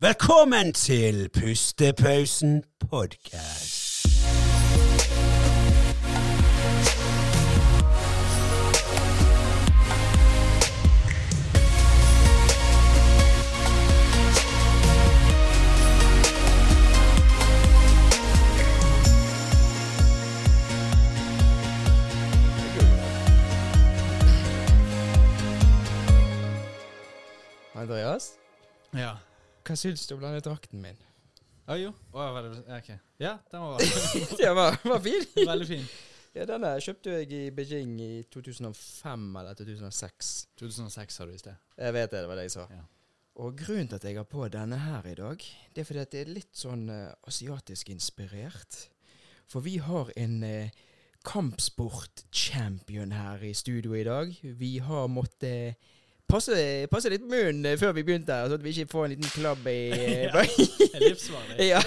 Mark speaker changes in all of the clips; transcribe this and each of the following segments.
Speaker 1: Velkommen til Pustepausen podkast.
Speaker 2: Andreas,
Speaker 3: Ja.
Speaker 2: Hva syns du om denne drakten min?
Speaker 3: Å jo. Oh, var det, ja, ok. Ja, den var bra.
Speaker 2: Den var, var fin.
Speaker 3: veldig fin.
Speaker 2: Ja, Denne kjøpte jeg i Beijing i 2005 eller 2006.
Speaker 3: 2006 har du i sted.
Speaker 2: Jeg vet det, det var det jeg sa.
Speaker 3: Ja.
Speaker 2: Og grunnen til at jeg har på denne her i dag, det er fordi at det er litt sånn uh, asiatisk inspirert. For vi har en uh, kampsport-champion her i studio i dag. Vi har måttet passe, passe litt munnen eh, før vi begynte, her, så at vi ikke får en liten klabb i
Speaker 3: ja, er livsfarlig.
Speaker 2: Ja,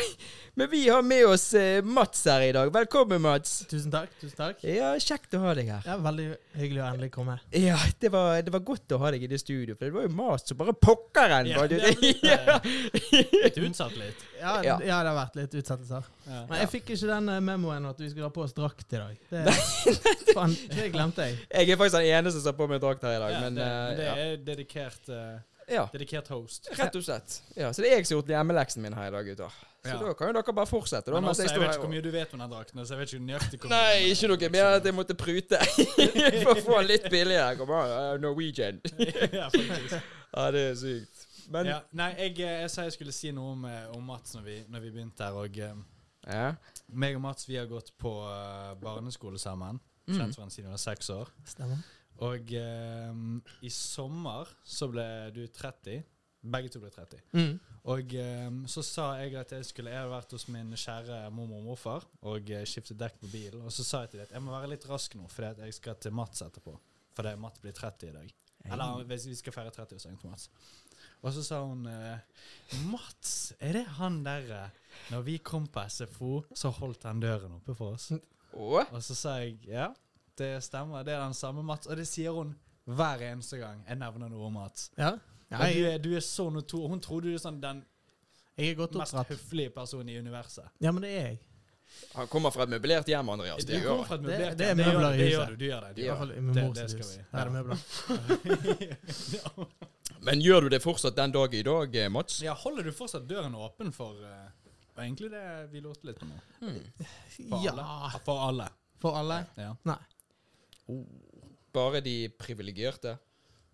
Speaker 2: men vi har med oss eh, Mats her i dag. Velkommen, Mats.
Speaker 4: Tusen takk. tusen takk
Speaker 2: Ja, Kjekt å ha deg her.
Speaker 4: Ja, Veldig hyggelig å endelig komme.
Speaker 2: Ja, det var, det var godt å ha deg i det studio, for det var jo mat som bare pokkeren.
Speaker 3: Ja, det
Speaker 2: det.
Speaker 3: er litt, eh, litt utsatt litt.
Speaker 4: Ja,
Speaker 2: Ja.
Speaker 4: ja. det har vært litt utsettelser.
Speaker 3: Ja.
Speaker 4: Men jeg fikk ikke den eh, memoen at vi skulle ha på oss drakt i dag. Det, fan, det glemte jeg.
Speaker 2: Jeg er faktisk den eneste som har på meg drakt her i dag,
Speaker 3: Ja,
Speaker 2: men
Speaker 3: det,
Speaker 2: eh,
Speaker 3: det
Speaker 2: ja.
Speaker 3: Er dedikert, uh,
Speaker 2: ja.
Speaker 3: dedikert host.
Speaker 2: Rett og slett. Ja, Så det er jeg som har gjort hjemmeleksen min her i dag, gutter. Så
Speaker 3: Ja.
Speaker 2: da kan jo dere bare fortsette. Da,
Speaker 3: Men også,
Speaker 2: jeg
Speaker 3: jeg vet ikke hvor mye du vet om den drakten, så jeg vet ikke nøyaktig hvor
Speaker 2: Nei, ikke noe mer at jeg måtte prute for å få den litt billigere. Uh, Norwegian.
Speaker 3: ja, faktisk.
Speaker 2: Ja, det er sykt. Men
Speaker 3: Ja. Nei, jeg, eh, jeg sa jeg skulle si noe om, eh, om Mats når vi, når vi begynte her, og
Speaker 2: ja.
Speaker 3: meg og Mats vi har gått på barneskole sammen.
Speaker 2: Mm.
Speaker 3: Kjent hverandre siden vi var seks år.
Speaker 4: Stemmer.
Speaker 3: Og eh, i sommer så ble du 30. Begge to ble 30.
Speaker 4: Mm.
Speaker 3: Og eh, så sa jeg at jeg skulle Jeg hadde vært hos min kjære mormor og morfar og eh, skiftet dekk på bilen. Og så sa jeg til dem at jeg må være litt rask nå, fordi at jeg skal til Mats etterpå. Fordi Mats blir 30 i dag. Eller hvis vi skal feire 30-årsdagen til Mats. Og så sa hun eh, Mats, er det han derre Når vi kom på SFO, så holdt han døren oppe for oss.
Speaker 2: Oh.
Speaker 3: Og så sa jeg ja, det stemmer. Det er den samme Mats. Og det sier hun hver eneste gang jeg nevner noe om Mats.
Speaker 4: Ja. ja
Speaker 3: jeg, du, er, du er så notor. Hun trodde du er sånn den
Speaker 4: jeg er godt
Speaker 3: mest høflige personen i universet.
Speaker 4: Ja, men det er jeg.
Speaker 2: Han kommer fra et møblert hjem, Andreas. Det gjør
Speaker 3: kommer fra et
Speaker 4: Det-
Speaker 3: møblert
Speaker 4: det er møbler
Speaker 3: du,
Speaker 4: i
Speaker 3: Det
Speaker 4: huset.
Speaker 3: gjør du. Du gjør det. Du
Speaker 4: I
Speaker 3: gjør det. Det- det skal vi.
Speaker 4: Her er det møbler.
Speaker 2: Men gjør du det fortsatt den dag i dag, eh, Mats?
Speaker 3: Ja, holder du fortsatt døren åpen for uh, egentlig det vi lurte litt på nå? For
Speaker 4: Ja.
Speaker 3: alle. For alle.
Speaker 4: For alle?
Speaker 3: Ja.
Speaker 4: Nei.
Speaker 2: Bare de privilegerte?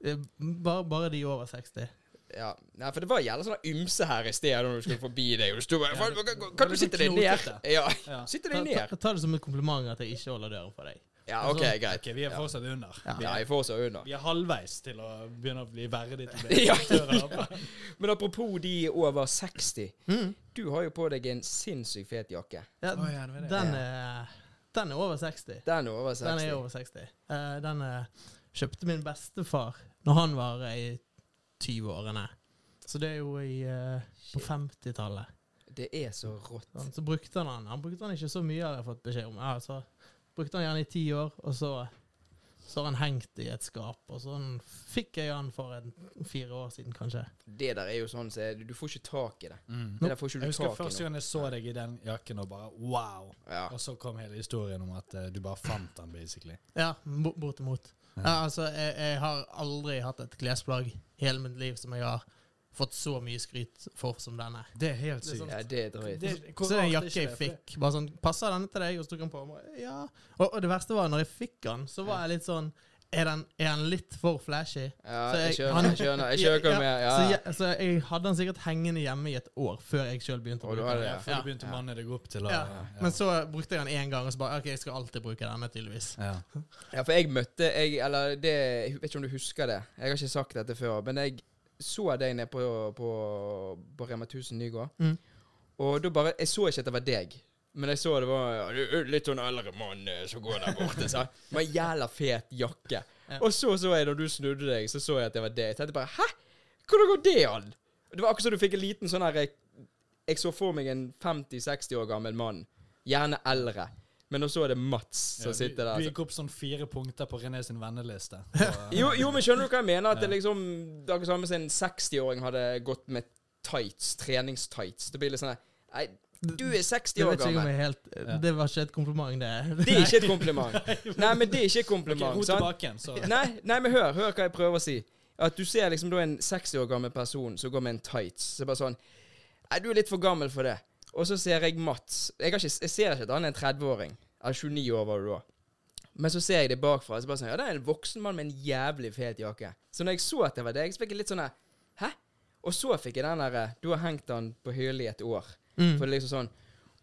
Speaker 4: Eh, Bare, bare de over 60.
Speaker 2: Ja, Nei, for det var jævla sånn ymse her i sted når du skulle forbi deg. Og du bare
Speaker 3: Ja, det-
Speaker 2: kan, kan du sitte deg ned? Ja,
Speaker 3: Ja.
Speaker 2: sitte deg ned.
Speaker 4: ta, ta det som et kompliment at jeg ikke holder døren for deg.
Speaker 2: Ja, ok, greit.
Speaker 3: Ok, vi er fortsatt under.
Speaker 4: Ja.
Speaker 3: Vi,
Speaker 2: Ja,
Speaker 3: er,
Speaker 2: jeg under. så
Speaker 3: vi er halvveis til å begynne å bli verdig til det.
Speaker 2: Ja.
Speaker 3: ja.
Speaker 2: Men apropos de over 60.
Speaker 4: Mm.
Speaker 2: Du har jo på deg en sinnssykt fet jakke.
Speaker 4: Ja,
Speaker 3: Å, ja, det det.
Speaker 4: den, er, den er over 60.
Speaker 2: Den er over 60.
Speaker 4: Den er over 60. Uh, den uh, kjøpte min bestefar når han var i 20-årene. Så det er jo i, uh, på 50-tallet.
Speaker 2: Det er så rått.
Speaker 4: Så, Så brukte han den. Han brukte den ikke så mye, har jeg fått beskjed om. Ja, så brukte han gjerne i ti år, og så, så har han hengt i et skap. Og sånn fikk jeg han for en, fire år siden, kanskje.
Speaker 2: Det der er jo sånn så du får ikke tak i det.
Speaker 3: Mm.
Speaker 2: Det der får ikke
Speaker 3: Jeg husker
Speaker 2: tak
Speaker 3: første
Speaker 2: i
Speaker 3: gang jeg så deg i den jakken og bare wow.
Speaker 2: Ja.
Speaker 3: Og så kom hele historien om at uh, du bare fant den, basically.
Speaker 4: Ja, bortimot. Ja, altså, jeg, jeg har aldri hatt et klesplagg hele mitt liv som jeg har fått så mye skryt for som denne.
Speaker 3: Det er helt
Speaker 4: Det er
Speaker 3: sykt.
Speaker 2: ja, det er drøyt.
Speaker 3: Det-
Speaker 4: Så det er en jakke jeg fikk. Bare sånn, Passer denne til deg? Og så tok han på. og bare, Ja. Og, og det verste var, når jeg fikk den, så var jeg litt sånn Er den, er den litt for flashy?
Speaker 2: Ja,
Speaker 4: Så
Speaker 2: jeg
Speaker 4: jeg-
Speaker 2: skjønner.
Speaker 4: han-
Speaker 2: Jeg skjønner Jeg.
Speaker 4: Så, jeg, så jeg hadde den sikkert hengende hjemme i et år før jeg sjøl begynte å bruke den.
Speaker 3: Ja, før du begynte å manne deg opp til å
Speaker 4: Ja.
Speaker 3: ja.
Speaker 4: Men så brukte jeg den én gang, og så bare OK, jeg skal alltid bruke denne, tydeligvis.
Speaker 3: ja.
Speaker 2: Ja, for jeg møtte jeg, Eller det Jeg vet ikke om du husker det. Jeg har ikke sagt dette før. Men jeg så jeg deg nede på, på, på Rema 1000 Nygård.
Speaker 4: Mm.
Speaker 2: Og da bare Jeg så ikke at det var deg. Men jeg så det var ja, litt sånn eldre mann eh, som går der borte. Så. Med jævla fet jakke.
Speaker 4: Ja.
Speaker 2: Og så så jeg, når du snudde deg, så så jeg at det var det. Jeg tenkte bare Hæ? Hvordan går det an? Det var akkurat som du fikk en liten sånn her Jeg, jeg så for meg en 50-60 år gammel mann. Gjerne eldre. Men så er det Mats som
Speaker 3: Ja,
Speaker 2: sitter der.
Speaker 3: du gikk opp sånn fire punkter på René sin venneliste.
Speaker 2: Jo, jo, men skjønner du hva jeg mener? At det liksom Det er akkurat samme som en 60-åring hadde gått med tights, treningstights. Det blir litt sånn Nei, du er 60 år gammel.
Speaker 4: helt Det var ikke et kompliment, det.
Speaker 2: Det er ikke et kompliment. Nei, men det er ikke et kompliment. Okay,
Speaker 3: tilbake så
Speaker 2: Nei, nei, men hør, hør hva jeg prøver å si. At du ser liksom da en 60 år gammel person som går med en tights. Så bare sånn Nei, du er litt for gammel for det. Og så ser jeg Mats. Jeg, har ikke, jeg ser ikke at han er en 30-åring. Eller 29 år var du da. Men så ser jeg det bakfra. Så bare sånn Ja, det er en voksen mann med en jævlig fet jakke. Så når jeg så at det var deg, så fikk jeg litt sånn Hæ? Og så fikk jeg den derre Du har hengt den på hyllen i et år.
Speaker 4: Mm.
Speaker 2: For det er liksom sånn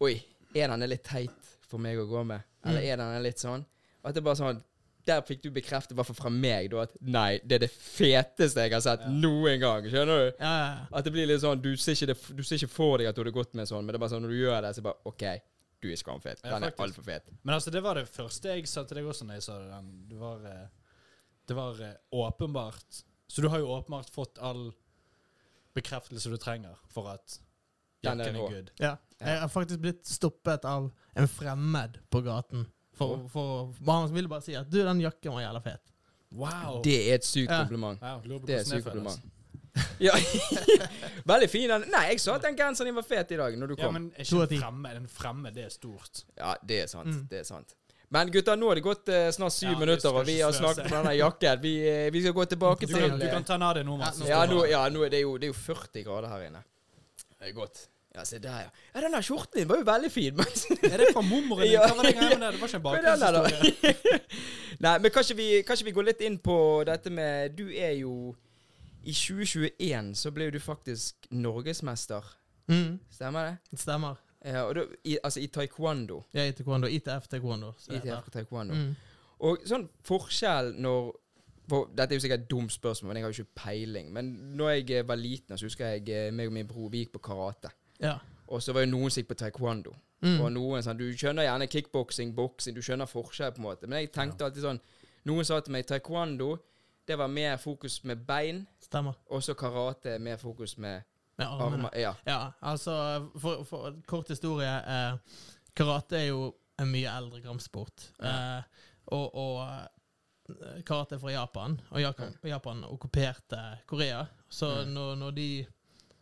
Speaker 2: Oi, er den litt teit for meg å gå med? Eller
Speaker 4: Mm.
Speaker 2: er den litt sånn? Og at det er bare sånn Der fikk du bekreftet, i hvert fall fra meg, da, at nei, det er det feteste jeg har sett noen gang. Skjønner du?
Speaker 4: Ja, ja, ja.
Speaker 2: At det blir litt sånn Du ser ikke, det, du ser ikke for deg at du hadde gått med sånn, men det er bare sånn når du gjør det, så bare OK, du er skamfet.
Speaker 3: Ja,
Speaker 2: Den er
Speaker 3: faktisk.
Speaker 2: altfor fet.
Speaker 3: Men altså, det var det første jeg sa til deg også når jeg sa det. Den. Det var, eh, det var eh, åpenbart Så du har jo åpenbart fått all bekreftelse du trenger for at jakken
Speaker 2: er
Speaker 3: er good.
Speaker 4: Ja. Jeg har faktisk blitt stoppet av en fremmed på gaten. For, for, for Han ville bare si at 'du, den jakken var jævla fet'.
Speaker 3: Wow!
Speaker 2: Det er et sykt
Speaker 4: Ja.
Speaker 2: kompliment.
Speaker 3: wow
Speaker 2: Det er et sykt kompliment. Ja. Veldig fin. den. Nei, jeg sa at den genseren din var fet i dag, når du
Speaker 3: Ja, men er ikke
Speaker 4: den
Speaker 3: fremme, den fremme, det er stort.
Speaker 2: Ja, det er sant.
Speaker 4: Mm.
Speaker 2: Det er sant. Men gutter, nå har det gått eh, snart syv
Speaker 3: Ja,
Speaker 2: minutter, og vi har snakket om denne jakken. Vi, eh, vi skal gå tilbake
Speaker 3: Du
Speaker 2: til
Speaker 3: kan, du kan ta den av deg nå, Mats.
Speaker 4: Ja,
Speaker 2: nå, ja, nå er det, jo, det er jo 40 grader her inne. Det er godt. Ja, se der, ja. Ja, Den der skjorten din var jo veldig fin. Men
Speaker 3: Er det fra mormoren din?
Speaker 2: Ja.
Speaker 3: Hva var det greia med det? Det var ikke en bakgrunnshistorie.
Speaker 2: Nei, men kanskje vi, kanskje vi går litt inn på dette med Du er jo I 2021 så ble du faktisk norgesmester.
Speaker 4: Mm.
Speaker 2: Stemmer det?
Speaker 4: Det stemmer.
Speaker 2: Ja, og da, i, altså i taekwondo.
Speaker 4: Er i taekwondo. ITF taekwondo.
Speaker 2: ITF taekwondo.
Speaker 4: Mm.
Speaker 2: Og sånn forskjell når for, Dette er jo sikkert et dumt spørsmål, men jeg har jo ikke peiling. Men når jeg eh, var liten, så husker jeg eh, meg og min bror vi gikk på karate.
Speaker 4: Ja.
Speaker 2: Og så var jo noen som gikk på taekwondo.
Speaker 4: Mm.
Speaker 2: Og noen sånn, Du skjønner gjerne kickboksing, boksing, du skjønner forskjell, på en måte. Men jeg tenkte alltid sånn Noen sa til meg taekwondo, det var mer fokus med bein,
Speaker 4: Stemmer.
Speaker 2: og så karate mer fokus med
Speaker 4: Med armene.
Speaker 2: armer. Ja.
Speaker 4: Ja, altså For, for kort historie. Eh, karate er jo en mye eldre kampsport. Eh, og og eh, karate fra Japan, og Japan, Japan okkuperte Korea. Så
Speaker 2: ja.
Speaker 4: når, når de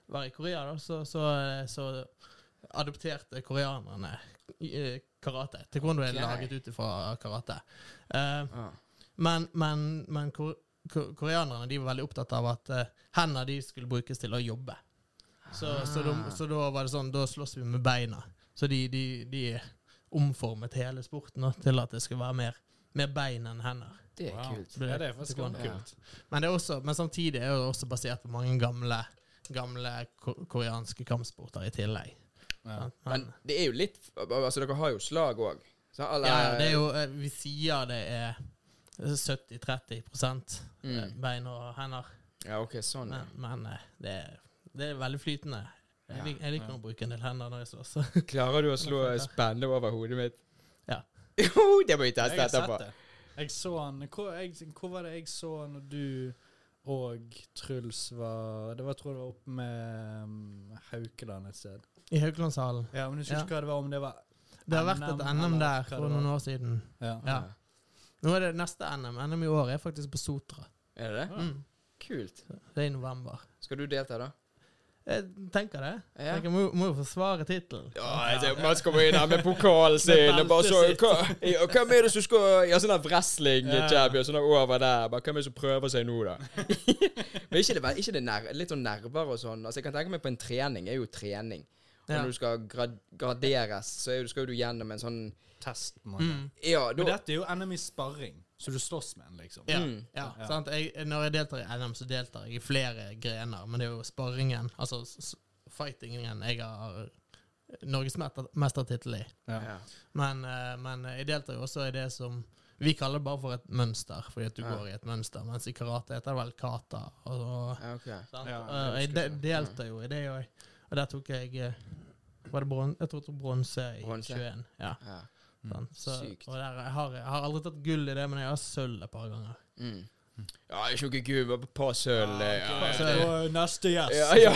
Speaker 4: var i Korea, da, så, så, så adopterte koreanerne eh, karate. Taekwondo er laget ut ifra karate. Eh, men men, men koreanerne de var veldig opptatt av at uh, hendene de skulle brukes til å jobbe. Så, så, da, så da var det sånn, da slåss vi med beina. Så de, de, de omformet hele sporten da, til at det skulle være mer, mer bein enn hender.
Speaker 2: Det er
Speaker 3: Wow.
Speaker 2: kult.
Speaker 3: Ja, det er faktisk
Speaker 4: Ja.
Speaker 3: kult.
Speaker 4: Men, det er også, men samtidig er det også basert på mange gamle, gamle koreanske kampsporter i tillegg.
Speaker 3: Ja.
Speaker 4: Men,
Speaker 2: Men det er jo litt Altså, dere har jo slag òg.
Speaker 4: ja, ja, det er jo, eh, vi sier det er 70-30 prosent
Speaker 2: Mm.
Speaker 4: bein og hender.
Speaker 2: Ja, OK, sånn.
Speaker 4: Men, men eh, det, er, det er veldig flytende. Jeg, lik, jeg liker
Speaker 3: ja.
Speaker 4: å bruke en del hender når jeg slåss.
Speaker 2: Klarer du å slå spennet over hodet mitt?
Speaker 4: Ja.
Speaker 2: Jo, det må vi teste etterpå.
Speaker 3: det. Jeg så han hvor, jeg, hvor var det jeg så når du og Truls var Det var, tror jeg det var oppe med um, Haukeland et sted.
Speaker 4: I Haukelandshallen.
Speaker 3: Ja, men jeg husker
Speaker 4: Ja.
Speaker 3: ikke hva det var, om det var
Speaker 4: Det har vært et NM der for noen år siden.
Speaker 3: Ja.
Speaker 4: Ja. Nå er det neste NM. NM i år er faktisk på Sotra.
Speaker 2: Er det det?
Speaker 4: Mm.
Speaker 2: Kult.
Speaker 4: Det er i november.
Speaker 2: Skal du delta, da?
Speaker 4: Jeg tenker det.
Speaker 2: Ja.
Speaker 4: Jeg må, må jo forsvare tittelen.
Speaker 2: Ja, jeg ser Mats inn her med pokalen sin og bare så hva, ja, Hvem er det som skal Ja, sånn der wrestling
Speaker 3: Ja.
Speaker 2: sånn over der. Bare, hvem er det som prøver seg nå, da? Men ikke det, ikke det ner, litt sånn nerver og sånn? Altså, Jeg kan tenke meg på en trening er jo trening. Når du skal grad, graderes, så er du, skal du gjennom en sånn
Speaker 3: Test.
Speaker 4: Mm.
Speaker 2: Ja,
Speaker 3: Men dette er jo NM i sparring, så du slåss med en, liksom.
Speaker 4: Ja.
Speaker 2: Mm.
Speaker 4: ja,
Speaker 3: Ja.
Speaker 4: Sant? Jeg, når jeg deltar i NM, så deltar jeg i flere grener. Men det er jo sparringen, altså fightingen, jeg har norgesmestertittel i.
Speaker 3: Ja.
Speaker 2: ja.
Speaker 4: Men, eh, men jeg deltar jo også i det som vi kaller det bare for et mønster, fordi at du
Speaker 2: Ja.
Speaker 4: går i et mønster. Mens i karate heter det vel kata. Og,
Speaker 2: ja,
Speaker 4: okay.
Speaker 3: Ja, jeg
Speaker 4: jeg de, deltar jo i det òg. Og der tok jeg eh, Var det bron Jeg tror bronse i
Speaker 2: Bronse.
Speaker 4: 21. Ja,
Speaker 2: Ja.
Speaker 3: Mm.
Speaker 4: sant? Så,
Speaker 2: Sykt.
Speaker 4: og der, jeg, har, jeg har aldri tatt gull i det, men jeg har sølv et par ganger.
Speaker 2: Mm. Ja, ikke noe gud, bare et sølv. eh, Ja, ja, ja.
Speaker 3: Neste gjest.
Speaker 2: Ja, ja.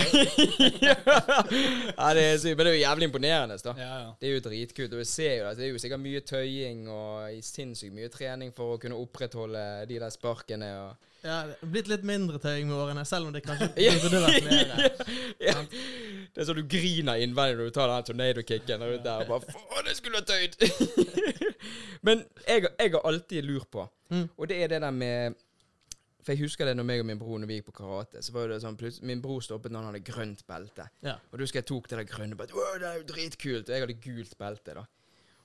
Speaker 2: ja, det er sykt. Men det er jo jævlig imponerende, da.
Speaker 3: ja, ja.
Speaker 2: Det er jo dritkult. Og jeg ser jo at det er jo sikkert mye tøying og sinnssykt mye trening for å kunne opprettholde de der sparkene og
Speaker 4: Ja, det er blitt litt mindre tøying med årene, selv om det kanskje burde vært mer.
Speaker 2: ja. Det er sånn du griner innvendig når du tar den tornado-kicken der. Og bare Faen, jeg skulle ha tøyd! Men jeg, jeg har alltid lurt på,
Speaker 4: Mm.
Speaker 2: og det er det der med For jeg husker det når meg og min bror Når vi gikk på karate, så var det sånn plutselig Min bror stoppet når han hadde grønt belte.
Speaker 4: Ja.
Speaker 2: Og du husker jeg tok det der grønne belte, Wow, det er jo dritkult! Og jeg hadde gult belte, da.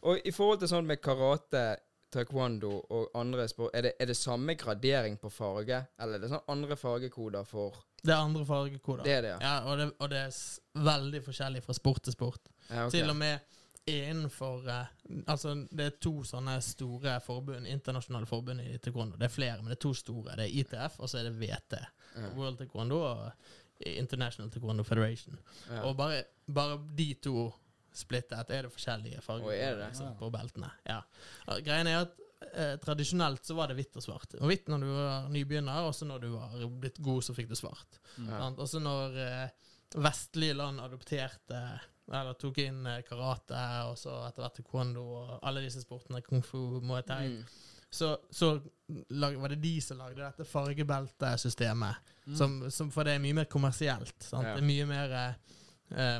Speaker 2: Og i forhold til sånn med karate, taekwondo og andre sport, er det, er det samme gradering på farge? Eller er det sånn andre fargekoder for
Speaker 4: Det er andre fargekoder.
Speaker 2: Det er det, ja.
Speaker 4: Ja, og det, og det er veldig forskjellig fra sport til sport.
Speaker 2: ja ok.
Speaker 4: Til og med innenfor eh, Altså, det er to sånne store forbund, internasjonale forbund i taekwondo. Det er flere, men det er to store. Det er ITF, og så er det VT.
Speaker 2: Ja.
Speaker 4: World Taekwondo og International Taekwondo Federation.
Speaker 2: Ja.
Speaker 4: Og bare, bare de to splittet er det forskjellige farger
Speaker 2: er
Speaker 4: liksom, på beltene. Ja. Greien er at eh, tradisjonelt så var det hvitt og svart. Og hvitt når du var nybegynner, og så når du var blitt god, så fikk du svart.
Speaker 2: Ja.
Speaker 4: Og så når eh, vestlige land adopterte eller tok inn eh, karate, og så etter hvert taekwondo og alle disse sportene, kung fu, muay thai,
Speaker 2: Mm.
Speaker 4: så, så lag, var det de som lagde dette fargebeltesystemet. Som, som, for det er mye mer kommersielt. Sant?
Speaker 2: Ja.
Speaker 4: Det er mye mer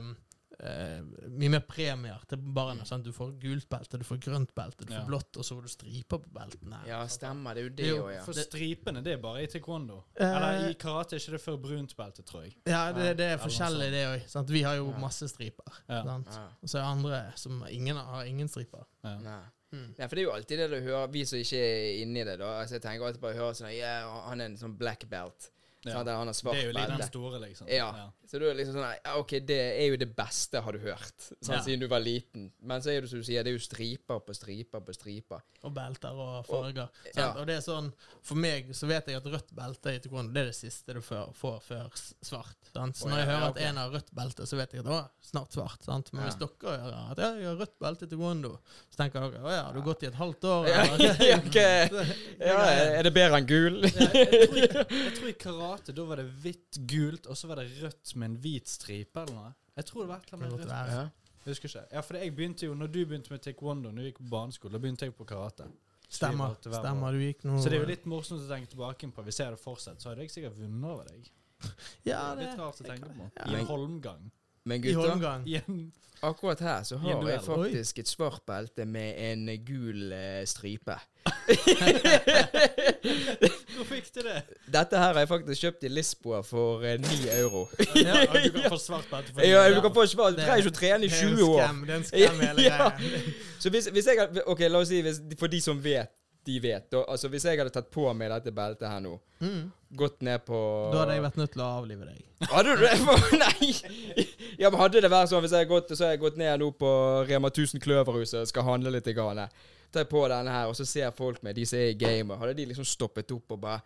Speaker 4: um, eh, Mye mer premier til barna. Sant? Du får gult belte, du får grønt belte, du får blått, og så får du striper på beltene.
Speaker 2: ja, stemmer. Det er jo det òg, ja.
Speaker 3: For stripene, det er bare i taekwondo.
Speaker 4: Eh,
Speaker 3: Eller i karate er ikke det før brunt belte, tror jeg.
Speaker 4: Ja, det, det er forskjellig, det òg. Vi har jo
Speaker 2: Ja.
Speaker 4: masse striper.
Speaker 3: Ja.
Speaker 4: Sant?
Speaker 2: Ja.
Speaker 4: Og så er det andre som ingen har ingen striper.
Speaker 3: Ja.
Speaker 2: Nei.
Speaker 4: Mm.
Speaker 2: Ja, for det er jo alltid det du hører, vi som ikke er inni det, da. Altså, jeg tenker alltid bare å høre sånn yeah, han er en sånn black belt.
Speaker 3: Ja.
Speaker 2: Sant? Eller han har svart
Speaker 3: Det er jo litt den store, liksom.
Speaker 2: Ja. Så du er liksom sånn Ja, OK, det er jo det beste, har du hørt. Sånn,
Speaker 4: Ja.
Speaker 2: Siden du var liten. Men så er det som du sier, det er jo striper på striper på striper.
Speaker 4: Og belter og farger. Og,
Speaker 2: ja.
Speaker 4: Og det er sånn For meg så vet jeg at rødt belte i taekwondo det er det siste du får, får før svart. Sant? Så når jeg hører at en har rødt belte, så vet jeg at å, snart svart. Sant? Men hvis dere gjør at ja, jeg har rødt belte i taekwondo, så tenker dere å ja, har du gått i et halvt år?
Speaker 2: Ja,
Speaker 4: okay.
Speaker 2: ja, er det bedre enn gul?
Speaker 3: Ja, jeg, tror jeg tror karate da var det hvitt, gult, og så var det rødt med en hvit stripe eller noe. Jeg tror det var et eller annet med rødt.
Speaker 2: Ja.
Speaker 3: Jeg husker ikke. Ja, for jeg begynte jo, når du begynte med taekwondo, når du gikk på barneskole, da begynte jeg på karate.
Speaker 4: Stemmer. Stemmer. Du gikk nå
Speaker 3: Så det er jo litt morsomt å tenke tilbake på. Hvis jeg hadde fortsatt, så hadde jeg sikkert vunnet over deg.
Speaker 4: ja,
Speaker 3: det er
Speaker 4: det,
Speaker 3: litt rart å tenke på.
Speaker 4: Ja.
Speaker 3: I en holmgang.
Speaker 2: Men
Speaker 4: I Holmgang.
Speaker 3: I en
Speaker 2: akkurat her så har jeg faktisk et svart belte med en gul eh, stripe.
Speaker 3: Hvor fikk du det?
Speaker 2: Dette her har jeg faktisk kjøpt i Lisboa for eh, 9 euro.
Speaker 3: Ja, og du kan få svart belte for
Speaker 2: Ja, du kan få svart Du trenger ikke å trene i
Speaker 4: er en
Speaker 2: 20 år.
Speaker 4: Det er en skam, hele greia.
Speaker 2: Så hvis, hvis jeg hadde Ok, la oss si hvis, for de som vet, de vet. Og, altså Hvis jeg hadde tatt på meg dette beltet her nå,
Speaker 4: Mm.
Speaker 2: gått ned på
Speaker 4: Da hadde jeg vært nødt til å avlive deg.
Speaker 2: Hadde du det? Nei! Ja, men Hadde det vært sånn hvis jeg har gått, så har jeg gått ned nå på Rema 1000 Kløverhuset og skal handle litt, i grann, tar jeg på denne her, og så ser folk meg, de som er i gamet, hadde de liksom stoppet opp og bare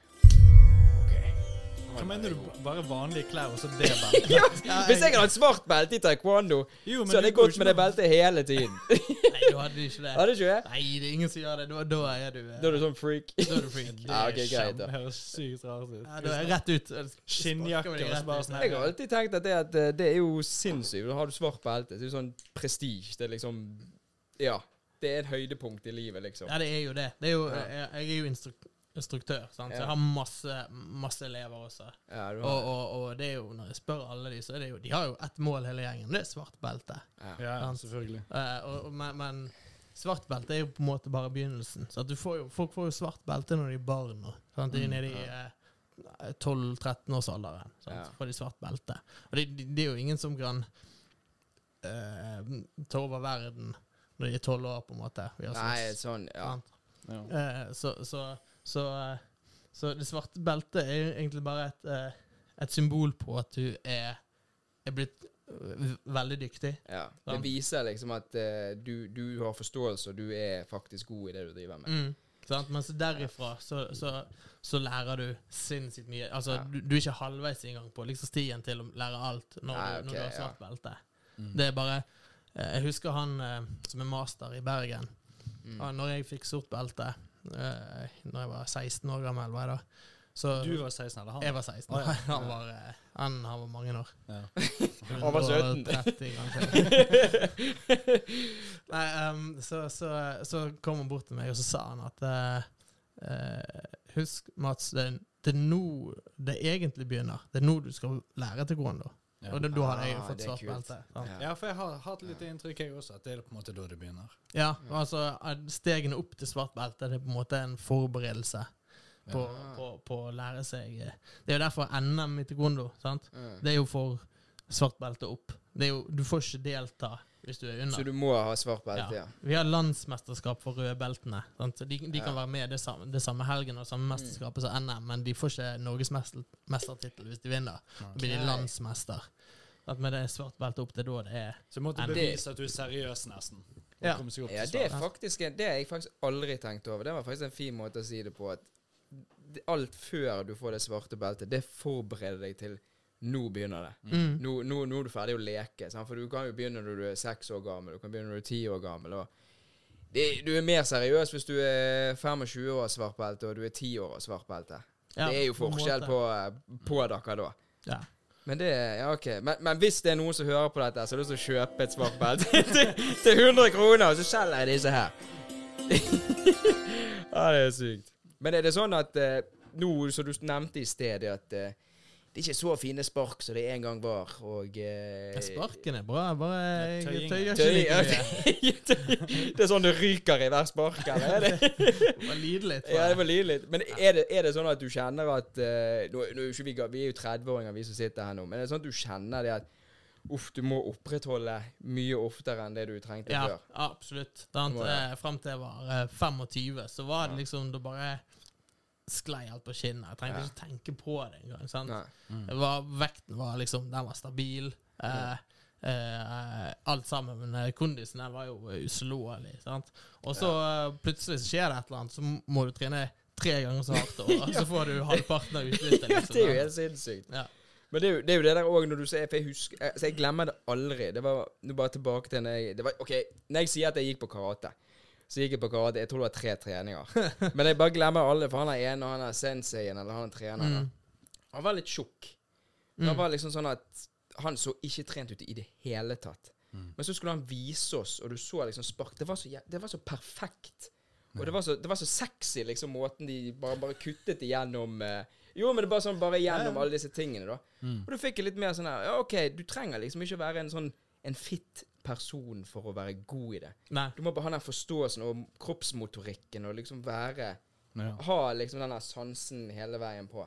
Speaker 3: Hva mener du? Bare vanlige klær og så det beltet?
Speaker 2: ja, Hvis jeg hadde hatt svart belte i taekwondo,
Speaker 3: Jo,
Speaker 2: så hadde
Speaker 3: du
Speaker 2: jeg gått med det beltet hele tiden.
Speaker 4: Nei, da hadde du ikke det.
Speaker 2: Hadde du ikke det?
Speaker 4: Nei, det er ingen som gjør det. Da, da er du eh,
Speaker 2: Da er du sånn freak.
Speaker 4: Da er du freak.
Speaker 2: Ja, ok, greit da.
Speaker 3: Det høres sykt rart ut.
Speaker 4: Ja, da er jeg rett ut.
Speaker 3: Skinnjakke og så bare sånn
Speaker 2: Jeg har alltid tenkt at det, at eh, det er jo sinnssykt. Da har du svart belte. Det er jo sånn prestige. Det er liksom Ja. Det er et høydepunkt i livet, liksom.
Speaker 4: Ja, det er jo det. det er jo, jeg, jeg er jo instruk instruktør, sant? så jeg har masse, masse elever også.
Speaker 2: Ja, du
Speaker 4: Og, og, og det er jo, når jeg spør alle de, så er det jo De har jo ett mål hele gjengen. Det er svart belte.
Speaker 2: ja.
Speaker 3: Ja, selvfølgelig.
Speaker 4: Eh, og, og, men, men svart belte er jo på en måte bare begynnelsen. Så at du får jo, folk får jo svart belte når de er barn. Og, sant? De er
Speaker 3: Mm,
Speaker 4: nede i eh, 12-13-årsalderen.
Speaker 2: Ja.
Speaker 4: Så får de svart belte. Og det, det, det er jo ingen som kan eh, ta over verden når de er tolv år, på en måte. Vi har
Speaker 2: Nei, sånn Ja.
Speaker 4: sant?
Speaker 3: Ja.
Speaker 4: Eh, så, så, så, eh, så det svarte beltet er egentlig bare et, eh, et symbol på at du er, er blitt eh, veldig dyktig.
Speaker 2: ja. Det viser liksom at du, du har forståelse, og du er faktisk god i det du driver med.
Speaker 4: Mm. Men så derifra så, så, så lærer du sinnssykt mye. Altså,
Speaker 2: Ja.
Speaker 4: du, du er ikke halvveis engang på liksom stien til å lære alt når,
Speaker 2: Nei,
Speaker 4: du, når du har
Speaker 2: ja.
Speaker 4: svart belte.
Speaker 3: Mm.
Speaker 4: Det er bare Jeg husker han som er master i Bergen.
Speaker 2: Mm.
Speaker 4: Når jeg fikk sort belte, eh, når jeg var 16 år gammel, var jeg da, Så
Speaker 3: Du var 16, eller han?
Speaker 4: jeg var 16.
Speaker 3: Å, ja.
Speaker 4: Han, var, uh, han, han var mange år.
Speaker 3: Ja.
Speaker 2: Han var 17.
Speaker 4: 130. Nei, um, så, så, så kom han bort til meg, og så sa han at uh, eh, Husk, Mats, det, det er nå det egentlig begynner. Det er nå du skal lære taekwondo.
Speaker 3: Ja.
Speaker 4: Og da, da hadde jeg
Speaker 2: jo
Speaker 4: fått
Speaker 2: ah,
Speaker 4: svart belte.
Speaker 2: Ja.
Speaker 3: Ja, for jeg har hatt litt inntrykk, jeg også, at det er på en måte da det begynner.
Speaker 4: Ja, altså Stegene opp til svart belte det er på en måte en forberedelse på,
Speaker 2: Ja.
Speaker 4: på, på å lære seg eh, Det er jo derfor NM i taekwondo. sant?
Speaker 2: Mm.
Speaker 4: Det er jo for svart belte opp. Det er jo, du får ikke delta hvis du er under.
Speaker 2: Så du må ha svart belte, ja.
Speaker 4: Ja. Vi har landsmesterskap for rødbeltene. sant? De, de kan
Speaker 2: Ja.
Speaker 4: være med det samme, det samme helgen og samme mesterskapet som NM, men de får ikke norgesmestertittel hvis de vinner. Da blir de landsmester. At med det svart belte opp, det er da det er
Speaker 3: Så du måtte bevise at du er seriøs, nesten.
Speaker 4: Ja.
Speaker 2: Ja, det er faktisk en, Det har jeg faktisk aldri tenkt over. Det var faktisk en fin måte å si det på. At alt før du får det svarte beltet, det forbereder deg til nå begynner det.
Speaker 4: mm.
Speaker 2: Nå, nå, nå er du ferdig å leke. Sant? For du kan jo begynne når du er seks år gammel, du kan begynne når du er ti år gammel. Det, du er mer seriøs hvis du er 25 år svart belte, og du er 10 år svart belte.
Speaker 4: Ja,
Speaker 2: det er jo forskjell på, eh, på dere da.
Speaker 4: Ja.
Speaker 2: Men det Ja, OK. Men, men hvis det er noen som hører på dette, så har lyst til å kjøpe et svart belte til, til 100 kroner, og så selger jeg disse her. ja, det er sykt. Men er det sånn at eh, nå, som du nevnte i sted, at eh, det er ikke så fine spark som det en gang var, og eh,
Speaker 4: Sparken er bra, bare tøyer ikke
Speaker 2: ja,
Speaker 4: like mye.
Speaker 2: det er sånn det ryker i hver spark, eller? Er det?
Speaker 4: Var lide litt.
Speaker 2: Ja, det var lydelig. Men er det, er det sånn at du kjenner at eh, nå, nå vi, vi er jo 30-åringer, vi som sitter her nå. Men er det sånn at du kjenner det at uff, du må opprettholde mye oftere enn det du trengte
Speaker 4: Ja,
Speaker 2: før?
Speaker 4: absolutt. Det annet, eh, Frem til jeg var eh, 25, så var det liksom Da bare sklei alt på skinnet. Jeg trengte
Speaker 2: Ja.
Speaker 4: ikke tenke på det engang. Mm. Var, vekten var liksom Den var stabil. Eh, eh, alt sammen. Men kondisen den var jo uslåelig. sant? Og så eh, plutselig så skjer det et eller annet, så må du trene tre ganger så hardt, og så får du halvparten av utbyttet. Liksom,
Speaker 2: det er jo helt sinnssykt.
Speaker 4: Ja.
Speaker 2: Men det er, jo, det er jo det der òg når du sier For jeg husker jeg, så jeg glemmer det aldri. Det var Nå bare tilbake til når jeg det var, OK, når jeg sier at jeg gikk på karate, så gikk jeg på karate Jeg tror det var tre treninger. Men jeg bare glemmer alle, for han er ene, og han er senseien, eller han er treneren.
Speaker 4: Mm.
Speaker 2: Han var litt tjukk.
Speaker 4: Mm.
Speaker 2: Han var liksom sånn at han så ikke trent ut i det hele tatt.
Speaker 3: Mm.
Speaker 2: Men så skulle han vise oss, og du så liksom spark. Det var så, det var så perfekt. Og det var så, det var så sexy, liksom, måten de bare, bare kuttet igjennom eh, Jo, men det er bare sånn bare igjennom alle disse tingene, da.
Speaker 3: Mm.
Speaker 2: Og du fikk litt mer sånn her Ja, OK, du trenger liksom ikke å være en sånn en fit person for å være god i det.
Speaker 4: Nei.
Speaker 2: Du må bare ha den forståelsen og kroppsmotorikken og liksom være
Speaker 3: Ja.
Speaker 2: Ha liksom den der sansen hele veien på.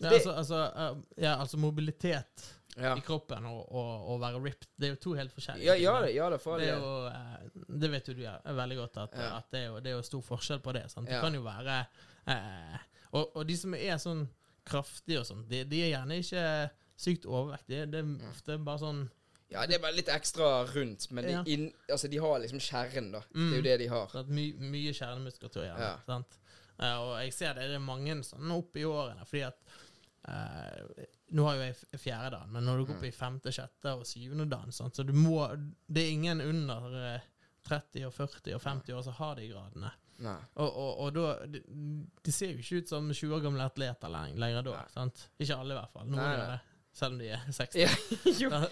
Speaker 4: Ja,
Speaker 2: Det-
Speaker 4: altså, altså, eh, ja, altså mobilitet
Speaker 2: Ja,
Speaker 4: i kroppen og, og, og være ripped, det er jo to helt forskjellige
Speaker 2: ja,
Speaker 4: ting.
Speaker 2: ja, det,
Speaker 4: Det er jo eh, Det vet jo du ja, veldig godt, at,
Speaker 2: Ja.
Speaker 4: at det, er jo, det er jo stor forskjell på det. Sant?
Speaker 2: Ja.
Speaker 4: Det kan jo være eh, og, og de som er sånn kraftige og sånn, de, de er gjerne ikke sykt overvektige. Det er ofte bare sånn
Speaker 2: Ja, det er bare litt ekstra rundt, men de, inn, altså, de har liksom kjernen, da. Det er
Speaker 4: Mm.
Speaker 2: jo det de har.
Speaker 4: Det my, mye kjernemuskulatur.
Speaker 2: Ja.
Speaker 4: Sant? Eh, og jeg ser det, det er mange sånn opp i årene, fordi at Uh, Nå har jo jeg fjerde dagen, men når du går opp i femte, sjette og syvende dagen, sant, så du må Det er ingen under eh, 30 og 40 og 50 år som har de gradene.
Speaker 2: Nei.
Speaker 4: Og, og, og da de, de ser jo ikke ut som 20 år gamle atleter lenger, lenger da. Sant? Ikke alle, i hvert fall. Noen gjør det. Selv om de er 60.
Speaker 2: Ja.
Speaker 4: Eh,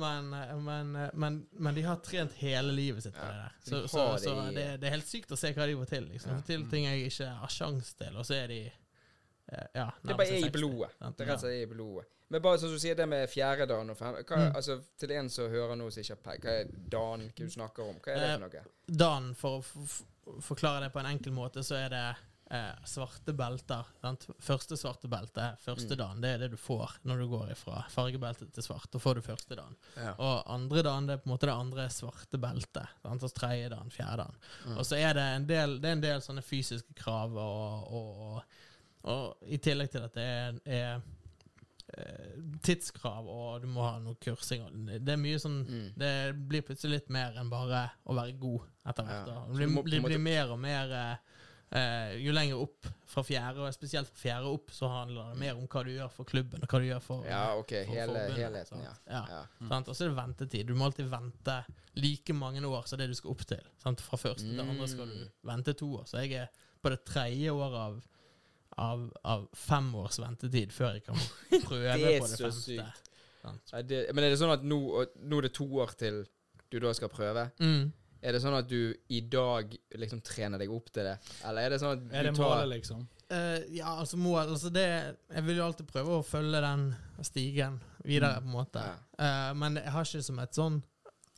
Speaker 4: men, men, men, men de har trent hele livet sitt på det der.
Speaker 2: de
Speaker 4: Så, så,
Speaker 2: det
Speaker 4: så det, det er helt sykt å se hva de får til. Liksom. Får til ting jeg ikke har sjans til, og så er de eh, ja,
Speaker 2: Det bare er i blodet. Det er rett og slett i blodet. Men bare som du sier det med fjerde dan og fem hva,
Speaker 4: Mm.
Speaker 2: Altså, Til en som hører noe som ikke har peil, hva er dan hva du snakker om? Hva er det
Speaker 4: Eh,
Speaker 2: for noe?
Speaker 4: Dan, for å forklare det på en enkel måte, så er det eh, svarte belter. Sant? Første svarte belte, første
Speaker 2: Mm.
Speaker 4: dagen, det er det du får når du går fra fargebelte til svart. Da får du første dagen.
Speaker 2: Ja.
Speaker 4: Og andre dagen, det er på en måte det andre svarte beltet. Sant? Og tredje dagen, fjerde dagen.
Speaker 2: Mm.
Speaker 4: Og så er det en del, det er en del sånne fysiske krav, og, og, og, og i tillegg til at det er, er eh, tidskrav, og du må ha noe kursing. Det er mye sånn
Speaker 2: Mm.
Speaker 4: Det blir plutselig litt mer enn bare å være god etter hvert.
Speaker 2: Ja.
Speaker 4: Det blir, blir,
Speaker 2: blir
Speaker 4: mer og mer eh, eh, Jo lenger opp fra fjerde, og spesielt fra fjerde opp, så handler det mer om hva du gjør for klubben, og hva du gjør for,
Speaker 2: Ja, OK.
Speaker 4: for
Speaker 2: Hele,
Speaker 4: forbundet,
Speaker 2: helheten, ja.
Speaker 4: ja.
Speaker 2: ja.
Speaker 4: Sant? Og så er det ventetid. Du må alltid vente like mange år som det du skal opp til. Sant? Fra første til andre skal du
Speaker 2: Mm.
Speaker 4: vente to år. Så jeg er på det tredje året av, av, av fem års ventetid før jeg kan prøve
Speaker 2: Det
Speaker 4: på det femte.
Speaker 2: sykt.
Speaker 4: Sant.
Speaker 2: Ja, det, men er det sånn at nå, nå er det to år til du da skal prøve?
Speaker 4: Mm.
Speaker 2: Er det sånn at du i dag liksom trener deg opp til det? Eller er det sånn at
Speaker 3: Er det
Speaker 2: du tar
Speaker 3: målet, liksom?
Speaker 4: Uh, ja, altså mål altså det, Jeg vil jo alltid prøve å følge den stigen videre, på en måte.
Speaker 2: Ja.
Speaker 4: Uh, men jeg har ikke som et sånn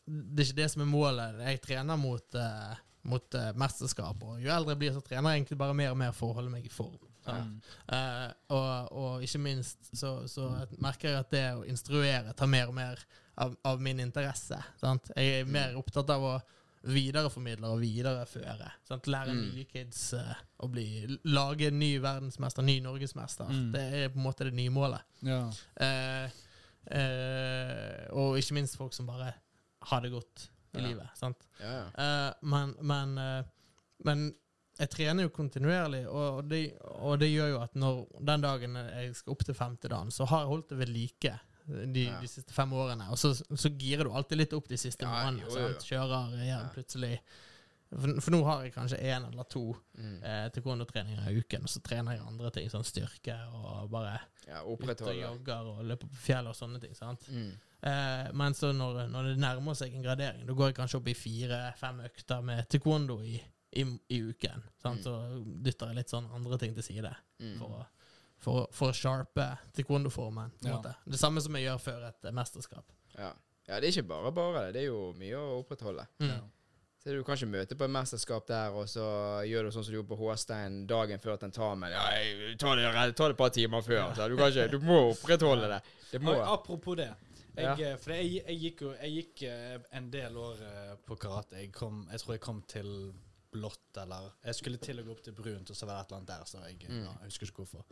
Speaker 4: Det er ikke det som er målet. Jeg trener mot, uh, mot mesterskap, og jo eldre jeg blir, så trener jeg egentlig bare mer og mer for å holde meg i form. Eh, og, og ikke minst så, så merker jeg at det å instruere tar mer og mer av, av min interesse. Sant? Jeg er mer opptatt av å videreformidle og videreføre. Sant? Lære
Speaker 2: Mm.
Speaker 4: nye kids uh, å bli Lage ny verdensmester, ny norgesmester.
Speaker 3: Mm.
Speaker 4: Det er på en måte det nye målet.
Speaker 3: Ja.
Speaker 4: Uh, uh, og ikke minst folk som bare har det godt i
Speaker 2: Ja.
Speaker 4: livet. Sant?
Speaker 2: Ja, ja.
Speaker 4: Men, men, men jeg trener jo kontinuerlig, og, det, og det gjør jo at når den dagen jeg skal opp til femte dagen, så har jeg holdt det ved like de,
Speaker 2: Ja.
Speaker 4: de siste fem årene. Og så, så girer du alltid litt opp de siste
Speaker 2: Ja,
Speaker 4: månedene.
Speaker 2: jo, jo?
Speaker 4: Kjører igjen
Speaker 2: Ja.
Speaker 4: plutselig for, for nå har jeg kanskje én eller to
Speaker 2: Mm.
Speaker 4: eh, taekwondo-treninger i uken, og så trener jeg andre ting, sånn styrke og bare
Speaker 2: ja
Speaker 4: ut og jogger og løper på fjellet og sånne ting. sant?
Speaker 2: Mm.
Speaker 4: Eh, men så når, når det nærmer seg en gradering, da går jeg kanskje opp i fire-fem økter med taekwondo i, i, i uken. Sant?
Speaker 2: Mm.
Speaker 4: Så dytter jeg litt sånn andre ting til side
Speaker 2: Mm.
Speaker 4: for å, for, for å sharpe taekwondo-formen.
Speaker 3: Ja.
Speaker 4: Det samme som jeg gjør før et eh, mesterskap.
Speaker 2: Ja. ja, det er ikke bare bare det. Det er jo mye å opprettholde.
Speaker 4: Mm.
Speaker 3: Ja.
Speaker 2: Så du kan ikke møte på et mesterskap der, og så gjør du sånn som du gjorde på Håstein dagen før tentamen. Ja, jeg- ta det, ta det et par timer før. Så du, kan ikke, du må opprettholde det. Det må.
Speaker 3: Oi, Apropos det. Jeg, ja. For jeg, jeg gikk jo Jeg gikk eh, en del år eh, på karate. Jeg, kom, jeg tror jeg kom til blått, eller Jeg skulle til å gå opp til brunt, og så var det et eller annet der, så jeg,
Speaker 2: Mm.
Speaker 3: ja, jeg husker ikke hvorfor.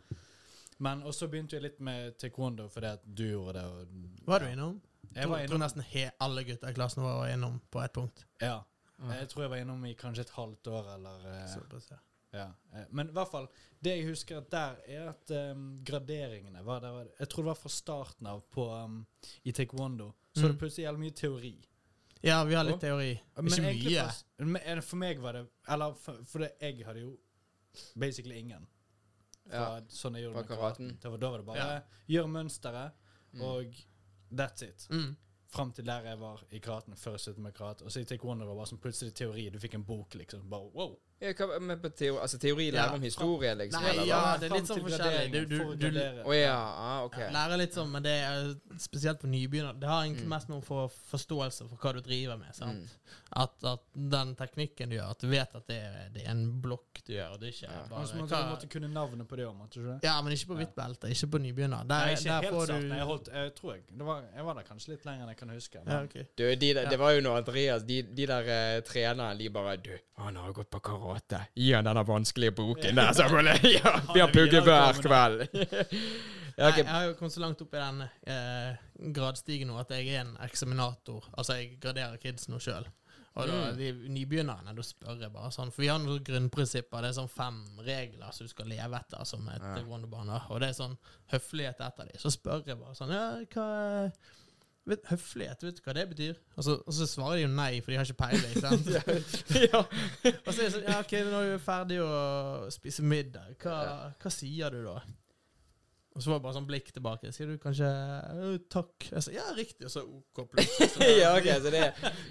Speaker 3: Men også begynte jeg litt med taekwondo fordi at du gjorde det. Og
Speaker 4: Var du innom?
Speaker 3: Jeg var
Speaker 4: Jeg tror nesten he alle gutta i klassen var innom på et punkt.
Speaker 3: ja.
Speaker 2: Mm.
Speaker 3: Jeg tror jeg var innom i kanskje et halvt år, eller eh,
Speaker 4: Såpass, ja.
Speaker 3: Ja. eh, Men i hvert fall, det jeg husker at der, er at um, graderingene var der, Jeg tror det var fra starten av på, um, i taekwondo. Så
Speaker 4: Mm.
Speaker 3: det plutselig jævlig mye teori.
Speaker 4: Ja, vi har litt
Speaker 2: og,
Speaker 4: teori.
Speaker 3: Men
Speaker 4: Ikke mye.
Speaker 3: For, men for meg var det Eller for, for det, jeg hadde jo basically ingen. Fra,
Speaker 2: Ja.
Speaker 3: Sånn jeg gjorde med
Speaker 2: karaten.
Speaker 3: karaten. Det var, da var det bare
Speaker 4: Ja.
Speaker 3: gjør mønsteret,
Speaker 2: Mm.
Speaker 3: og that's it.
Speaker 4: Mm.
Speaker 3: Fram til der jeg var i kraten, før jeg sluttet med krat. Og så i taekwondo var det bare sånn plutselig teori. Du fikk en bok, liksom. Bare wow.
Speaker 2: Ja, hva, men på teori, altså teori lærer
Speaker 4: Ja.
Speaker 2: om historie, liksom?
Speaker 4: Nei,
Speaker 2: eller
Speaker 4: ja, det er litt sånn forskjellig. Du- du-
Speaker 3: å
Speaker 4: du-.
Speaker 2: Å ja, ah, ok.
Speaker 4: Ja, lære litt sånn, men det er spesielt på nybegynner. Det har egentlig
Speaker 2: Mm.
Speaker 4: mest med å få forståelse for hva du driver med. sant?
Speaker 2: Mm.
Speaker 4: At, at den teknikken du gjør, at du vet at det er, det er en blokk du gjør, og det er ikke
Speaker 2: Ja.
Speaker 4: Bare
Speaker 3: måtte
Speaker 4: man
Speaker 3: måtte kunne navnet på det òg, måtte du ikke?
Speaker 4: Ja, men ikke på hvitt belte, ikke på nybegynner. Der,
Speaker 3: Nei, ikke helt sant.
Speaker 4: du
Speaker 3: Nei, Jeg, holdt, jeg tror jeg det var, Jeg var der kanskje litt lenger enn jeg kan huske.
Speaker 4: ja, okay.
Speaker 2: Du, de. Det var jo når Andreas, de, de der uh, trenerne, de bare Du, han har gått på karate. Gi han denne vanskelige boken der, jeg ja,
Speaker 3: Han
Speaker 2: be
Speaker 3: er
Speaker 2: hver kveld. ja,
Speaker 4: Nei, jeg har jo kommet så langt opp i den eh, gradstigen nå at jeg er en eksaminator. Altså, jeg graderer kids nå sjøl. Og da,
Speaker 2: Mm.
Speaker 4: de nybegynnerne, da spør jeg bare sånn For vi har noen grunnprinsipper. Det er sånn fem regler som du skal leve etter som et
Speaker 2: Ja.
Speaker 4: taekwondo-bane. Og det er sånn høflighet etter dem. Så spør jeg bare sånn Ja, hva vet, Høflighet, vet du hva det betyr? Og så, og så svarer de jo nei, for de har ikke peiling. sant?
Speaker 2: ja.
Speaker 4: Og så er det sånn Ja, OK, nå er vi ferdig å spise middag. Hva, hva sier du da? Og så var det bare sånn blikk tilbake. Sier du kanskje «Øh, takk? Jeg sa ja, riktig, og så OK plutselig.
Speaker 2: Ja, ok, så det,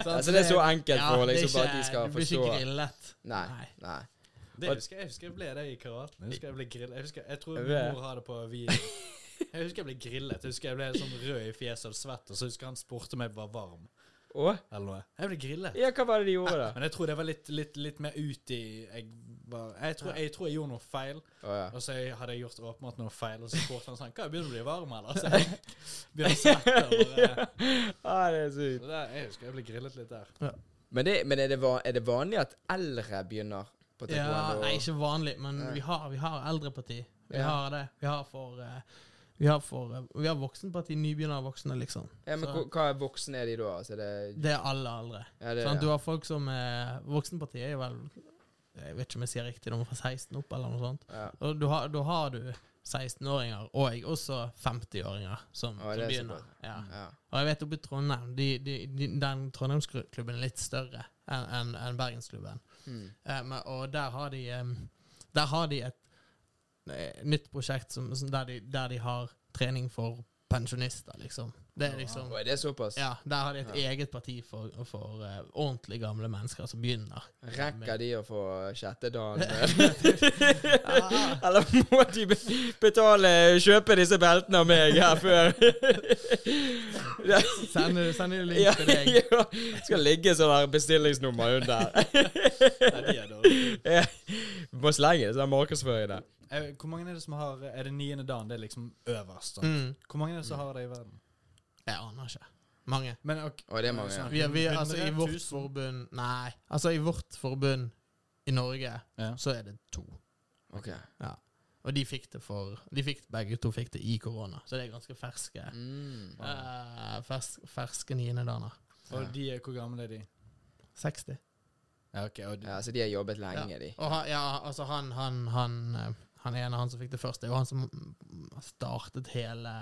Speaker 2: altså, det er så enkelt
Speaker 4: Ja,
Speaker 2: for liksom bare at de skal
Speaker 4: Du blir ikke grillet.
Speaker 2: Nei.
Speaker 4: Nei.
Speaker 3: Det
Speaker 2: jeg,
Speaker 3: husker jeg, husker jeg ble det i karaten. Jeg husker jeg ble grillet. Jeg, husker, jeg tror min mor har det på video. Jeg husker jeg ble grillet. Jeg husker jeg ble sånn rød i fjeset og svett, og så husker han spurte om jeg var varm.
Speaker 2: Å?
Speaker 3: Eller noe. Jeg ble grillet.
Speaker 2: Ja, hva var det de gjorde, da?
Speaker 3: Men jeg tror det var litt, litt, litt mer ut i Jeg, var, jeg, tror, jeg tror jeg gjorde noe feil,
Speaker 2: Å ja.
Speaker 3: og så jeg- hadde jeg gjort åpenbart noe feil, og så spurte han sånn Hva, begynner du å bli varm, eller? Så jeg begynner å svette. og
Speaker 2: ah, det er sykt.
Speaker 3: så der, jeg husker jeg ble grillet litt der.
Speaker 2: Men, det, men er, det, van, er det vanlig at eldre begynner på
Speaker 4: Ja,
Speaker 2: taekwondo?
Speaker 4: nei, ikke vanlig, men vi har, vi har eldreparti. Vi
Speaker 2: Ja.
Speaker 4: har det. Vi har for eh, Vi har, for, eh, vi har voksenparti, nybegynnere voksne, liksom.
Speaker 2: ja, men
Speaker 4: så-
Speaker 2: hva, er voksen er de da? Altså, det,
Speaker 4: Det er alle aldre.
Speaker 2: ja, det,
Speaker 4: Sånn, du har folk som er Voksenpartiet er jo vel Jeg vet ikke om jeg sier riktig, de er fra 16 opp, eller noe sånt.
Speaker 2: ja.
Speaker 4: Og du har, da har du 16-åringer, og også 50-åringer som, som
Speaker 2: er
Speaker 4: begynner. Ja.
Speaker 2: Ja.
Speaker 4: Og jeg vet oppe i Trondheim de, de, de, Den Trondheimsklubben er litt større enn en, en Bergensklubben.
Speaker 2: Mm.
Speaker 4: Eh, men, og der har de um, Der har de et eh, nytt prosjekt som, som der, de, der de har trening for pensjonister, liksom. Det er liksom
Speaker 2: Oi, det er såpass?
Speaker 4: Ja, der har de et eget parti for, for uh, ordentlig gamle mennesker som begynner.
Speaker 2: Rekker de å få sjette dagen? Eller må de betale Kjøpe disse beltene av meg her før?
Speaker 4: Send, du en link
Speaker 2: ja,
Speaker 4: til deg.
Speaker 2: ja. Skal ligge sånn her bestillingsnummer under.
Speaker 3: Nei, de er dårlige.
Speaker 2: Ja. Må slenge det, sånn markedsføring der.
Speaker 3: Eh, Hvor mange er det som har Er det niende dagen? Det er liksom øverst. sant?
Speaker 4: Mm.
Speaker 3: Hvor mange er det som har det i verden?
Speaker 4: Jeg aner ikke. Mange.
Speaker 3: Men ok,
Speaker 2: Å, det er mange, ja.
Speaker 4: Vi, vi, altså, I vårt
Speaker 3: 000?
Speaker 4: forbund Nei. Altså, i vårt forbund i Norge
Speaker 3: Ja.
Speaker 2: Mm.
Speaker 4: så er det to.
Speaker 2: Ok.
Speaker 4: Ja. Og de fikk det for De fikk, Begge to fikk det i korona, så det er ganske ferske
Speaker 2: Mm.
Speaker 4: Uh, fers, Ferske niendedager.
Speaker 3: Og de er, hvor gamle er de?
Speaker 4: 60.
Speaker 3: Ja, ok. Og de,
Speaker 2: Ja, så de har jobbet lenge,
Speaker 4: Ja.
Speaker 2: de.
Speaker 4: Og han, ja, altså han, han, han, eh, en av han som fikk det først, det er jo han som startet hele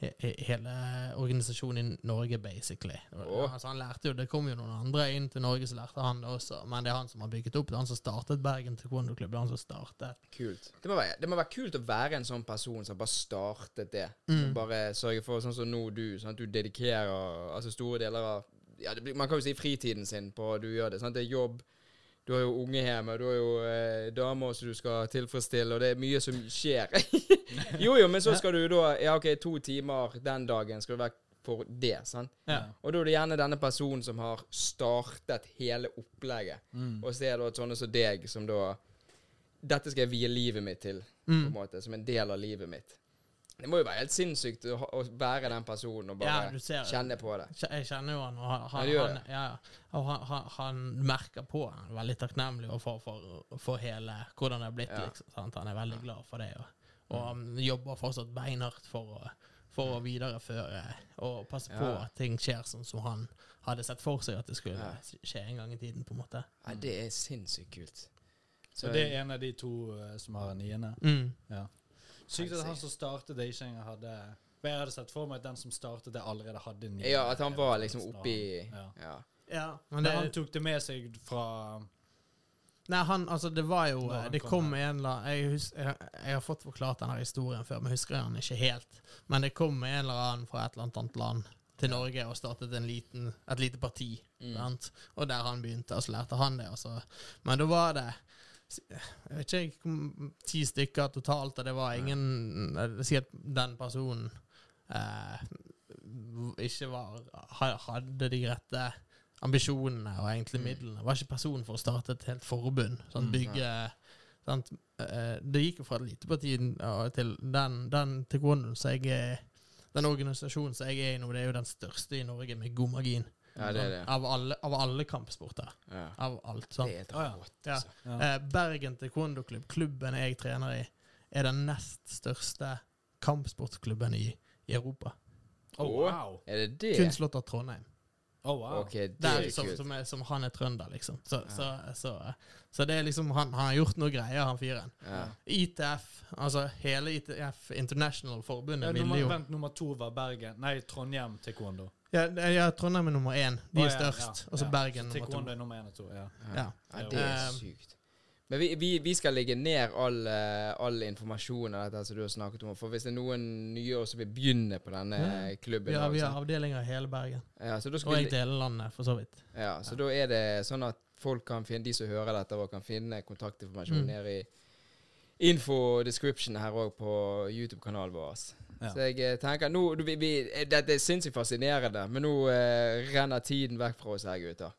Speaker 4: he, he- hele organisasjonen i Norge, basically.
Speaker 2: Oh.
Speaker 4: Altså, han lærte jo, Det kom jo noen andre inn til Norge, så lærte han det også. Men det er han som har bygget opp. Det er han som startet Bergen Taekwondo-klubb. Det er han som startet
Speaker 2: Kult. Det må, være, det må være kult å være en sånn person som bare startet det.
Speaker 4: Mm.
Speaker 2: Bare sørge for, sånn som nå du, sånn at du dedikerer altså store deler av ja, det blir, Man kan jo si fritiden sin på at du gjør det. Sant? Det er jobb. Du har jo unge hjemme, du har jo eh, damer som du skal tilfredsstille, og det er mye som skjer. jo, jo, men så skal du da Ja, OK, to timer den dagen skal du være for det, sant?
Speaker 4: Ja.
Speaker 2: Og da er det gjerne denne personen som har startet hele opplegget.
Speaker 3: Mm.
Speaker 2: Og så det sånne som deg, som da Dette skal jeg vie livet mitt til, på
Speaker 4: Mm.
Speaker 2: en måte, som en del av livet mitt. Det må jo være helt sinnssykt å, være den personen og bare
Speaker 4: Ja, du ser det.
Speaker 2: kjenne på det.
Speaker 4: Jeg kjenner jo han, og han, han,
Speaker 2: ja,
Speaker 4: han, ja. Og han, han, han merker på Han er veldig takknemlig for, for, for hele hvordan det er blitt.
Speaker 2: Ja.
Speaker 4: Liksom, sant? Han er veldig glad for det. Og, og han jobber fortsatt beinhardt for å, for å videreføre og passe på at ting skjer sånn som han hadde sett for seg at det skulle
Speaker 2: Ja.
Speaker 4: skje en gang i tiden. på en måte
Speaker 2: Ja, det er sinnssykt kult.
Speaker 3: Så det er en av de to uh, som har niende?
Speaker 4: mm.
Speaker 3: Ja. Sykt at han som startet engang hadde jeg hadde sett for meg at den som startet det, allerede hadde niende.
Speaker 2: Ja, at han var liksom oppi
Speaker 3: Ja.
Speaker 2: Ja.
Speaker 4: Ja, men det,
Speaker 3: han tok det med seg fra
Speaker 4: Nei, han, altså det var jo Det
Speaker 3: kom
Speaker 4: kom en eller annen jeg, jeg, jeg har fått forklart denne historien før, men husker den ikke helt. Men det kom en eller annen fra et eller annet land til Norge og startet en liten, et lite parti.
Speaker 2: Mm.
Speaker 4: sant? Og der han begynte, og så lærte han det. Også. Men da var det jeg vet ikke, ti stykker totalt, og det var ingen Jeg sier at den personen eh, ikke var Hadde de rette ambisjonene og egentlig
Speaker 2: Mm.
Speaker 4: midlene. Var ikke personen for å starte et helt forbund. Sånn
Speaker 3: Mm.
Speaker 4: bygge? Eh, Det gikk jo fra et lite parti til den, den taekwondoen som jeg er Den organisasjonen som jeg er i nå, det er jo den største i Norge med god margin.
Speaker 2: Ja, det er det.
Speaker 4: Av alle, av alle kampsporter.
Speaker 2: Ja.
Speaker 4: Av alt. sånt.
Speaker 2: Det er helt
Speaker 3: ja.
Speaker 4: Ja.
Speaker 2: altså.
Speaker 3: ja.
Speaker 4: Eh, Bergen taekwondo-klubb, klubben jeg trener i, er den nest største kampsportklubben i, i Europa.
Speaker 3: Oh, wow.
Speaker 2: Er det det?
Speaker 4: Kun slått av Trondheim.
Speaker 3: Oh, wow.
Speaker 2: Okay, det
Speaker 4: Det er liksom,
Speaker 2: kult.
Speaker 4: som, er, som han er trønder, liksom. Så, så, så, så det er liksom Han, han har gjort noe greier, han fyren.
Speaker 2: Ja.
Speaker 4: ITF, altså hele ITF International-forbundet,
Speaker 3: Ja,
Speaker 4: ville jo
Speaker 3: vent, nummer to var Bergen Nei, Trondheim taekwondo.
Speaker 4: Ja, ja, Trondheim er nummer én. De er størst.
Speaker 3: ja,
Speaker 4: Og så
Speaker 3: ja.
Speaker 4: Bergen
Speaker 3: Så
Speaker 4: nummer to.
Speaker 3: er nummer én og to. Ja.
Speaker 2: Ja.
Speaker 4: Ja.
Speaker 2: ja, det er
Speaker 4: Um,
Speaker 2: sykt. Men vi, vi, vi skal legge ned all, eh, all informasjon av dette som du har snakket om. For hvis det er noen nye også vil begynne på denne
Speaker 4: Ja.
Speaker 2: klubben Ja,
Speaker 4: vi har avdelinger i hele Bergen.
Speaker 2: ja, så
Speaker 4: Og egentlig hele landet, for så vidt.
Speaker 2: ja, så da er det sånn at folk kan finne, de som hører dette, og kan finne kontaktinformasjon
Speaker 4: Mm.
Speaker 2: nede i info description her òg på YouTube-kanalen vår.
Speaker 3: Ja.
Speaker 2: Så jeg eh, tenker nå, vi, vi, eh, Dette er sinnssykt fascinerende, men nå eh, renner tiden vekk fra oss her, gutter.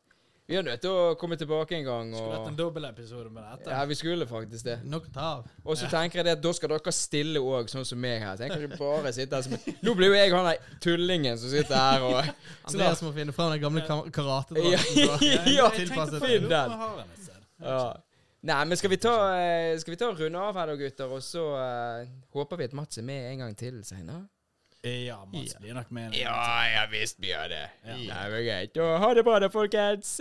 Speaker 2: Vi er nødt til å komme tilbake en gang.
Speaker 3: Skulle hatt en dobbeltepisode med dette.
Speaker 2: ja, vi skulle faktisk det.
Speaker 4: Nok å ta av.
Speaker 2: Og så tenker jeg det at da skal dere stille òg, sånn som meg her. Så jeg kan ikke bare sitte her som Nå blir jo jeg han der tullingen som sitter her og
Speaker 4: Andreas må finne fram den gamle ka-
Speaker 2: Ja,
Speaker 4: ja,
Speaker 2: ja,
Speaker 3: Jeg tenkte på det,
Speaker 2: ja. Nei, men skal vi ta, eh, skal vi ta runde av her da, gutter? Og så uh, håper vi at Mats er med en gang til seinere.
Speaker 3: Ja, Mats blir nok med.
Speaker 2: Ja, ja visst blir han det.
Speaker 3: Ja.
Speaker 2: Nei, men greit. Og ha det bra da, folkens.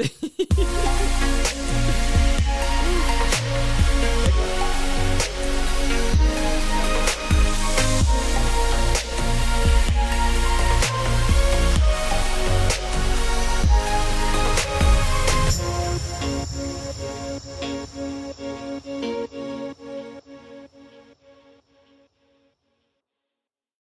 Speaker 2: Thank you. えっ?